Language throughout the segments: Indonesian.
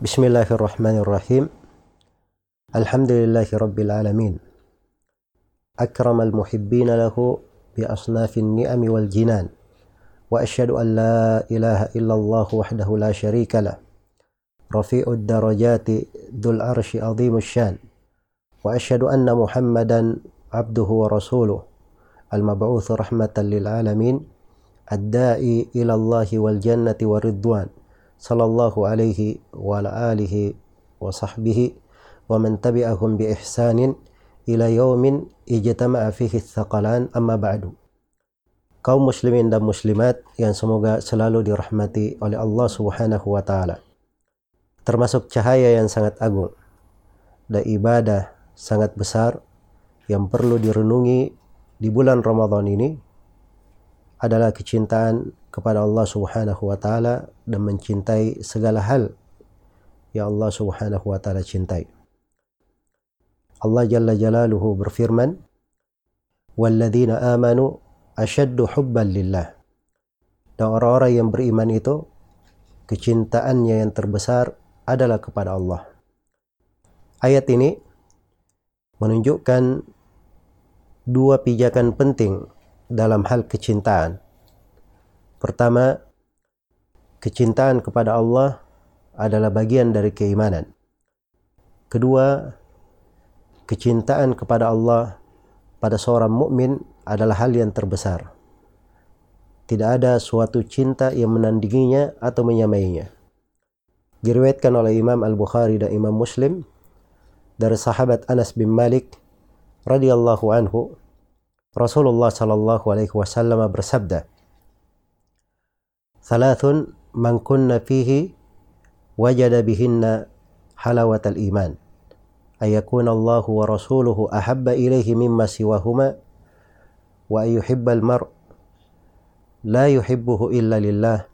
بسم الله الرحمن الرحيم الحمد لله رب العالمين أكرم المحبين له بأصناف النعم والجنان وأشهد أن لا إله إلا الله وحده لا شريك له رفيع الدرجات ذو العرش عظيم الشان وأشهد أن محمدا عبده ورسوله المبعوث رحمة للعالمين الداعي إلى الله والجنة والرضوان sallallahu alaihi wa ala alihi wa sahbihi wa man tabi'ahum bi ihsanin ila yaumin ijtama'a fihi kaum muslimin dan muslimat yang semoga selalu dirahmati oleh Allah Subhanahu wa taala. Termasuk cahaya yang sangat agung dan ibadah sangat besar yang perlu direnungi di bulan Ramadan ini adalah kecintaan kepada Allah Subhanahu wa taala dan mencintai segala hal yang Allah Subhanahu wa taala cintai. Allah Jalla Jalaluhu berfirman, "Walladzina amanu asyaddu hubban lillah." Dan orang-orang yang beriman itu kecintaannya yang terbesar adalah kepada Allah. Ayat ini menunjukkan dua pijakan penting dalam hal kecintaan. Pertama, kecintaan kepada Allah adalah bagian dari keimanan. Kedua, kecintaan kepada Allah pada seorang mukmin adalah hal yang terbesar. Tidak ada suatu cinta yang menandinginya atau menyamainya. Diriwayatkan oleh Imam Al-Bukhari dan Imam Muslim dari sahabat Anas bin Malik radhiyallahu anhu Rasulullah sallallahu alaihi wasallam bersabda Thalathun man kunna fihi wajada bihinna halawatal iman ayakun Allah wa rasuluhu ahabba ilaihi mimma siwahuma wa ayyuhibbal mar la yuhibbuhu illa lillah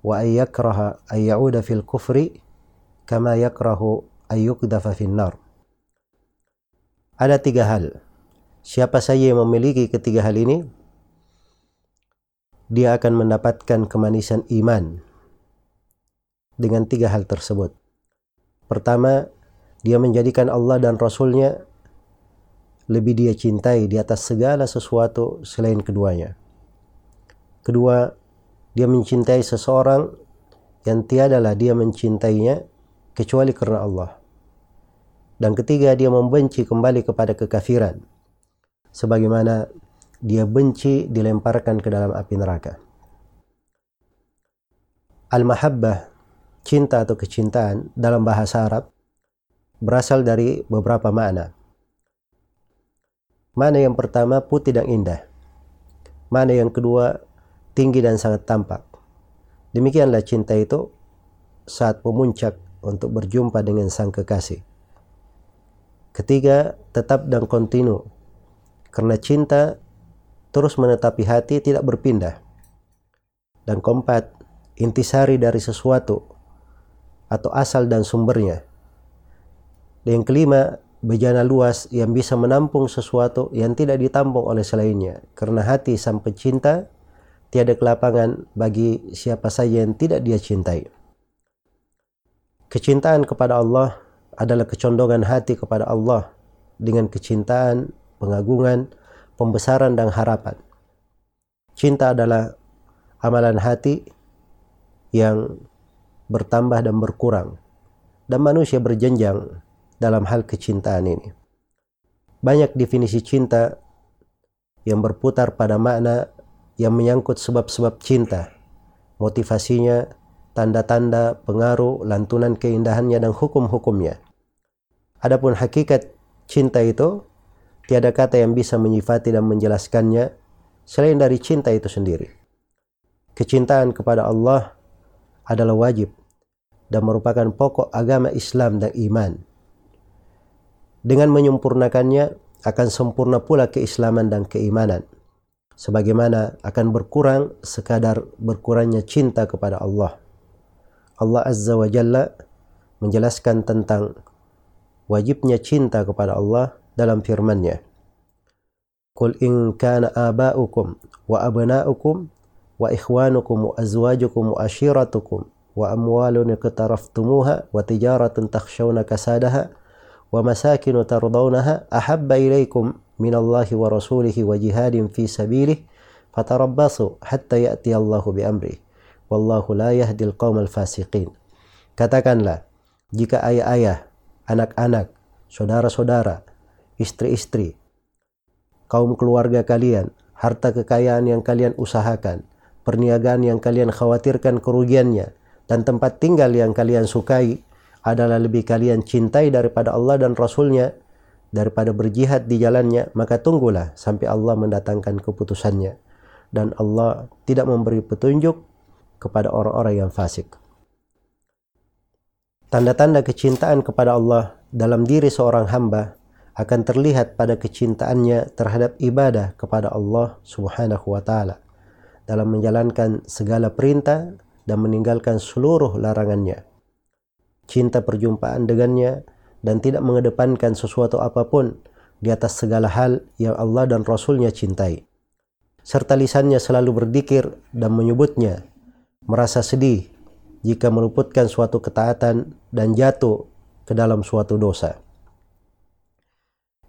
wa ayyakraha ayyauda fil kufri kama yakrahu ayyukdafa fin nar ada tiga hal. Siapa saja yang memiliki ketiga hal ini, dia akan mendapatkan kemanisan iman dengan tiga hal tersebut. Pertama, dia menjadikan Allah dan Rasulnya lebih dia cintai di atas segala sesuatu selain keduanya. Kedua, dia mencintai seseorang yang tiadalah dia mencintainya kecuali karena Allah. Dan ketiga, dia membenci kembali kepada kekafiran sebagaimana dia benci dilemparkan ke dalam api neraka. Al-mahabbah, cinta atau kecintaan dalam bahasa Arab berasal dari beberapa makna. Mana yang pertama putih dan indah. Mana yang kedua tinggi dan sangat tampak. Demikianlah cinta itu saat memuncak untuk berjumpa dengan sang kekasih. Ketiga, tetap dan kontinu karena cinta terus menetapi hati tidak berpindah. Dan keempat, intisari dari sesuatu atau asal dan sumbernya. Dan yang kelima, bejana luas yang bisa menampung sesuatu yang tidak ditampung oleh selainnya. Karena hati sang pecinta tiada kelapangan bagi siapa saja yang tidak dia cintai. Kecintaan kepada Allah adalah kecondongan hati kepada Allah dengan kecintaan pengagungan, pembesaran dan harapan. Cinta adalah amalan hati yang bertambah dan berkurang dan manusia berjenjang dalam hal kecintaan ini. Banyak definisi cinta yang berputar pada makna yang menyangkut sebab-sebab cinta, motivasinya, tanda-tanda, pengaruh, lantunan keindahannya dan hukum-hukumnya. Adapun hakikat cinta itu Tiada kata yang bisa menyifati dan menjelaskannya selain dari cinta itu sendiri. Kecintaan kepada Allah adalah wajib dan merupakan pokok agama Islam dan iman. Dengan menyempurnakannya akan sempurna pula keislaman dan keimanan. Sebagaimana akan berkurang sekadar berkurangnya cinta kepada Allah. Allah Azza wa Jalla menjelaskan tentang wajibnya cinta kepada Allah dalam firman-Nya. Qul in kana aba'ukum wa abna'ukum wa ikhwanukum wa azwajukum wa ashiratukum وأموال اقترفتموها وتجارة تخشون كسادها ومساكن ترضونها أحب إليكم من الله ورسوله وجهاد في سبيله فتربصوا حتى يأتي الله بأمره والله لا يهدي القوم الفاسقين Katakanlah, jika ayah-ayah, anak-anak, saudara-saudara, istri-istri, kaum keluarga kalian, harta kekayaan yang kalian usahakan, perniagaan yang kalian khawatirkan kerugiannya, dan tempat tinggal yang kalian sukai adalah lebih kalian cintai daripada Allah dan Rasulnya, daripada berjihad di jalannya, maka tunggulah sampai Allah mendatangkan keputusannya. Dan Allah tidak memberi petunjuk kepada orang-orang yang fasik. Tanda-tanda kecintaan kepada Allah dalam diri seorang hamba akan terlihat pada kecintaannya terhadap ibadah kepada Allah Subhanahu wa taala dalam menjalankan segala perintah dan meninggalkan seluruh larangannya. Cinta perjumpaan dengannya dan tidak mengedepankan sesuatu apa pun di atas segala hal yang Allah dan Rasulnya cintai. Serta lisannya selalu berdikir dan menyebutnya, merasa sedih jika meluputkan suatu ketaatan dan jatuh ke dalam suatu dosa.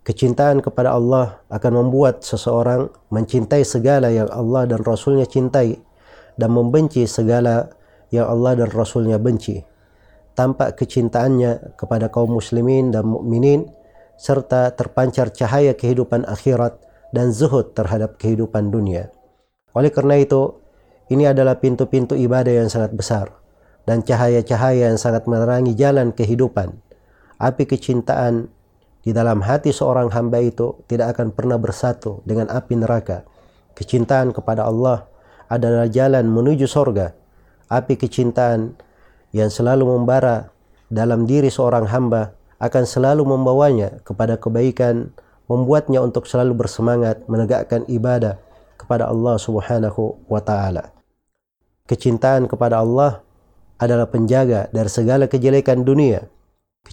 Kecintaan kepada Allah akan membuat seseorang mencintai segala yang Allah dan Rasulnya cintai dan membenci segala yang Allah dan Rasulnya benci. Tampak kecintaannya kepada kaum muslimin dan mukminin serta terpancar cahaya kehidupan akhirat dan zuhud terhadap kehidupan dunia. Oleh karena itu, ini adalah pintu-pintu ibadah yang sangat besar dan cahaya-cahaya yang sangat menerangi jalan kehidupan. Api kecintaan di dalam hati seorang hamba itu tidak akan pernah bersatu dengan api neraka. Kecintaan kepada Allah adalah jalan menuju sorga. Api kecintaan yang selalu membara dalam diri seorang hamba akan selalu membawanya kepada kebaikan, membuatnya untuk selalu bersemangat menegakkan ibadah kepada Allah Subhanahu wa taala. Kecintaan kepada Allah adalah penjaga dari segala kejelekan dunia.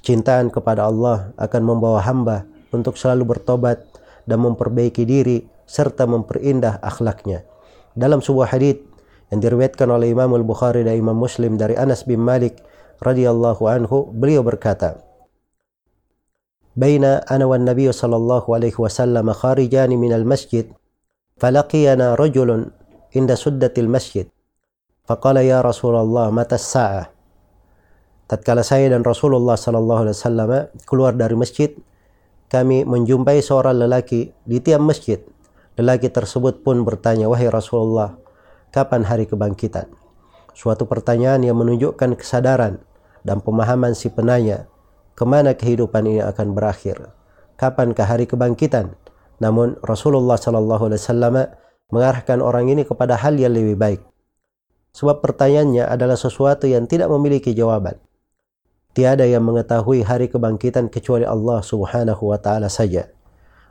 Kecintaan kepada Allah akan membawa hamba untuk selalu bertobat dan memperbaiki diri serta memperindah akhlaknya. Dalam sebuah hadis yang diriwayatkan oleh Imam Al-Bukhari dan Imam Muslim dari Anas bin Malik radhiyallahu anhu, beliau berkata, "Baina ana wan Nabi sallallahu alaihi wasallam kharijan min al-masjid, falaqiyana rajulun inda suddatil masjid." Faqala ya Rasulullah mata sa'ah. Tatkala saya dan Rasulullah sallallahu alaihi wasallam keluar dari masjid, kami menjumpai seorang lelaki di tiap masjid. Lelaki tersebut pun bertanya, "Wahai Rasulullah, kapan hari kebangkitan?" Suatu pertanyaan yang menunjukkan kesadaran dan pemahaman si penanya ke mana kehidupan ini akan berakhir. Kapankah hari kebangkitan? Namun Rasulullah sallallahu alaihi wasallam mengarahkan orang ini kepada hal yang lebih baik Sebab pertanyaannya adalah sesuatu yang tidak memiliki jawaban. Tiada yang mengetahui hari kebangkitan kecuali Allah Subhanahu wa taala saja.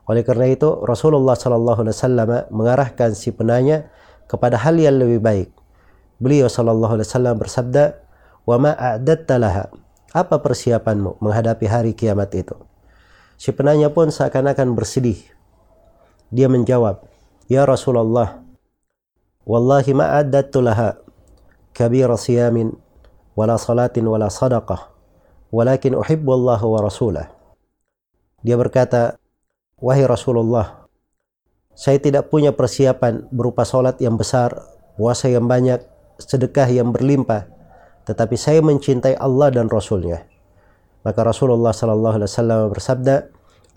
Oleh karena itu, Rasulullah sallallahu alaihi wasallam mengarahkan si penanya kepada hal yang lebih baik. Beliau sallallahu alaihi wasallam bersabda, "Wa ma laha?" Apa persiapanmu menghadapi hari kiamat itu? Si penanya pun seakan-akan bersedih. Dia menjawab, "Ya Rasulullah, wallahi ma a'dattu laha kabira siyamin wala salatin wala sadaqah." walakin uhibbu Allah wa rasulah. Dia berkata, "Wahai Rasulullah, saya tidak punya persiapan berupa salat yang besar, puasa yang banyak, sedekah yang berlimpah, tetapi saya mencintai Allah dan Rasulnya. Maka Rasulullah Sallallahu Alaihi Wasallam bersabda,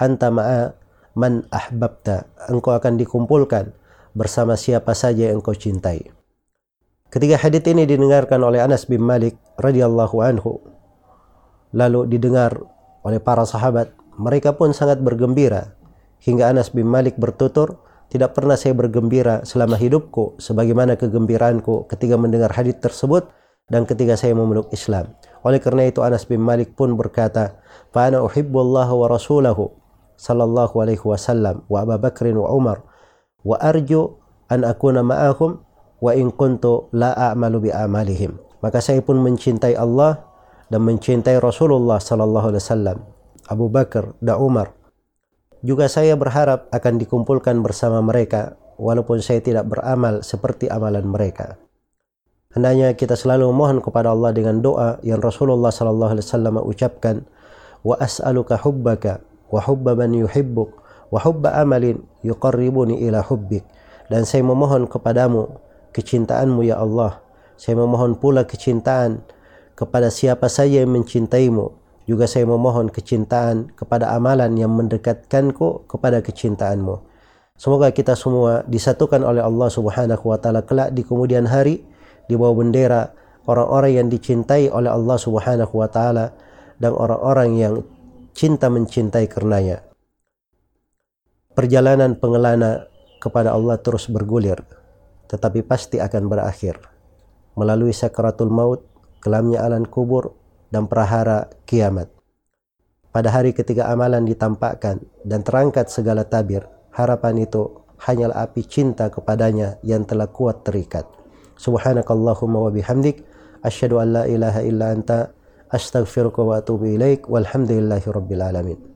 "Anta ma'a man ahbabta." Engkau akan dikumpulkan bersama siapa saja yang engkau cintai. Ketiga hadits ini didengarkan oleh Anas bin Malik radhiyallahu anhu lalu didengar oleh para sahabat, mereka pun sangat bergembira hingga Anas bin Malik bertutur, tidak pernah saya bergembira selama hidupku sebagaimana kegembiraanku ketika mendengar hadis tersebut dan ketika saya memeluk Islam. Oleh karena itu Anas bin Malik pun berkata, "Fa ana wa rasulahu sallallahu alaihi wasallam wa Abu Bakr wa Umar wa arju an akuna ma'ahum wa in kuntu la a'malu bi amalihim. Maka saya pun mencintai Allah dan mencintai Rasulullah sallallahu alaihi wasallam, Abu Bakar dan Umar. Juga saya berharap akan dikumpulkan bersama mereka walaupun saya tidak beramal seperti amalan mereka. Hendaknya kita selalu memohon kepada Allah dengan doa yang Rasulullah sallallahu alaihi wasallam ucapkan, "Wa as'aluka hubbaka wa hubba man yuhibbuk wa hubba amalin yuqarribuni ila hubbik." Dan saya memohon kepadamu kecintaanmu ya Allah. Saya memohon pula kecintaan kepada siapa saja yang mencintaimu. Juga saya memohon kecintaan kepada amalan yang mendekatkanku kepada kecintaanmu. Semoga kita semua disatukan oleh Allah Subhanahu wa taala kelak di kemudian hari di bawah bendera orang-orang yang dicintai oleh Allah Subhanahu wa taala dan orang-orang yang cinta mencintai karenanya. Perjalanan pengelana kepada Allah terus bergulir, tetapi pasti akan berakhir melalui sakaratul maut, kelamnya alam kubur, dan prahara kiamat. Pada hari ketika amalan ditampakkan dan terangkat segala tabir, harapan itu hanyalah api cinta kepadanya yang telah kuat terikat. Subhanakallahumma wa bihamdik asyhadu an la ilaha illa anta astaghfiruka wa atubu ilaik walhamdulillahi rabbil alamin.